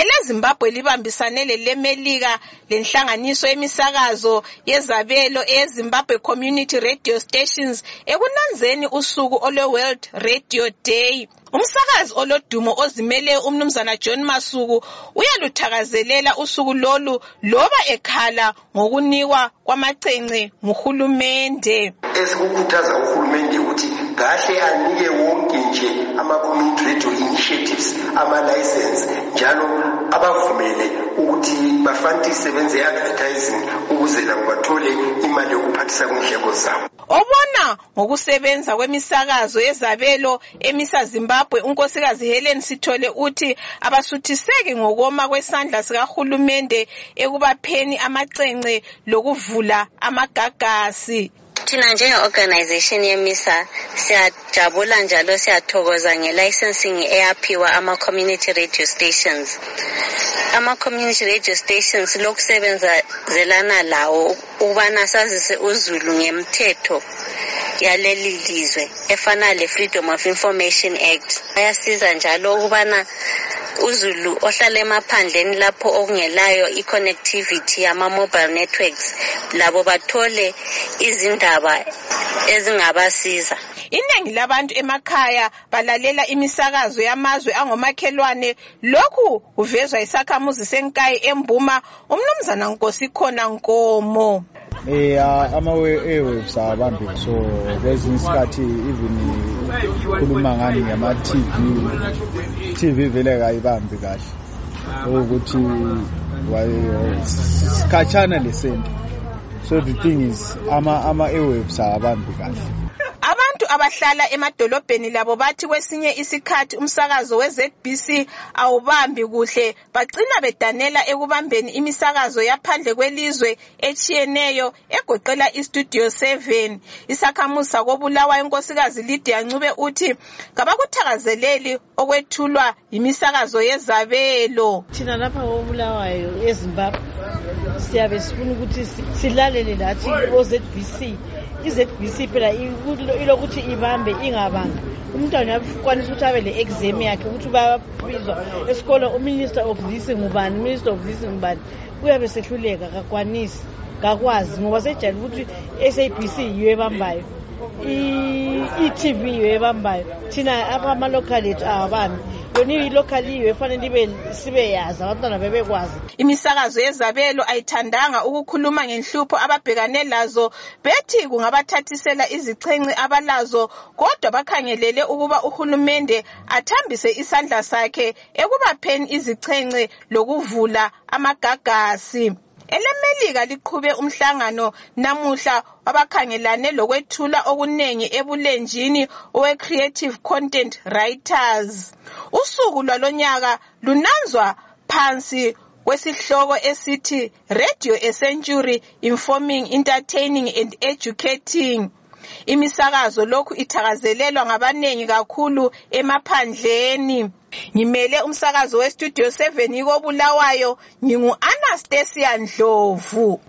elezimbabwe libambisane lelemelika lenhlanganiso yemisakazo yezabelo eyezimbabwe community radio stations ekunanzeni usuku olwe-world radio day. Umsakazi olodumo ozimele umnumzana john masuku uyaluthakazelela usuku lolu loba ekhala ngokunikwa kwamacence nguhulumende. Esikukhuthaza uhulumende ukuthi kahle anike wonke nje ama-community radio initiatives ama-license njalo abavumele ukuthi bafantise benze i-advertising ukuze labo bathole imali yokuphathisa kwindleko zabo. Obona ngokusebenza kwemisakazo yezabelo emisa zimbabwe unkosikazi helen sithole uthi abasuthiseki ngokoma kwesandla sikahulumende ekubapheni amacence lokuvula amagagasi thina njenge-organization yemisa siyajabula njalo siyathokoza nge-licensing eyaphiwa ama-community radio stations. Ama-community radio stations lokusebenzelana lawo ukubana sazise uzulu ngemthetho yaleli lizwe efana le-freedom of information act. Ayasiza njalo ukubana uzulu ohlala emaphandleni lapho okungelayo i-connectivity yama-mobile networks labo bathole izindaba ezingabasiza. Iningi labantu emakhaya balalela imisakazo yamazwe angomakhelwane. Lokhu kuvezwa isakhamuzi senkayi embuma umnumzana nkosikhona nkomo. Eh ama-airwaves awabambi so kwezinye isikhathi even khuluma ngani ngama-tv tv vele kayibambi kahle. Okuthi sikhatshana lesento so the thing is ama-airwaves awabambi kahle. abantu abahlala emadolobheni labo bathi kwesinye isikhathi umsakazo we-ZBC awubambi kuhle. Bagcina bedanela ekubambeni imisakazo yaphandle kwelizwe etshiyeneyo egoqela istudio 7 isakhamuzi sakobulawayo inkosikazi lydia ncube uthi kabakuthakazeleli okwethulwa yimisakazo yezabelo. Thina lapha kobulawayo ezimbabwe siyabe sifuna ukuthi silalele lathi o-ZBC i-ZBC phela ilokuthi ibambe ingabanga. Umntwana uyakwanisa ukuthi abe le-exam yakhe ukuthi bayabizwa esikolo uminister of this ngubani? Uminister of this ngubani? Uyabe sehluleka kakwanisi kakwazi ngoba sejayele ukuthi i-sabc yiyo ebambayo. I-tv yiyo ebambayo thina ama-local ethu awabambi. Yona i-local yiyo efanele sibe yazi abantwana bebekwazi. Imisakazo yezabelo ayithandanga ukukhuluma ngenhlupho ababhekane lazo. Bethi kungabathathisela izichenci abalazo kodwa bakhangelele ukuba uhulumende athambise isandla sakhe ekubapheni izichenci lokuvula amagagasi. Elemelika liqhube umhlangano namuhla wabakhangelane lokwethula okunengi ebulenjini owe-creative content writers. Usuku lwalonyaka lunanzwa phansi kwesihloko esithi radio essentiary informing entertaining and educating. Imisakazo lokhu ithakazelelwa ngabaningi kakhulu emaphandleni. Ngimele umsakazo westudio 7 ikobulawayo. Ngingu-anastasia ndlovu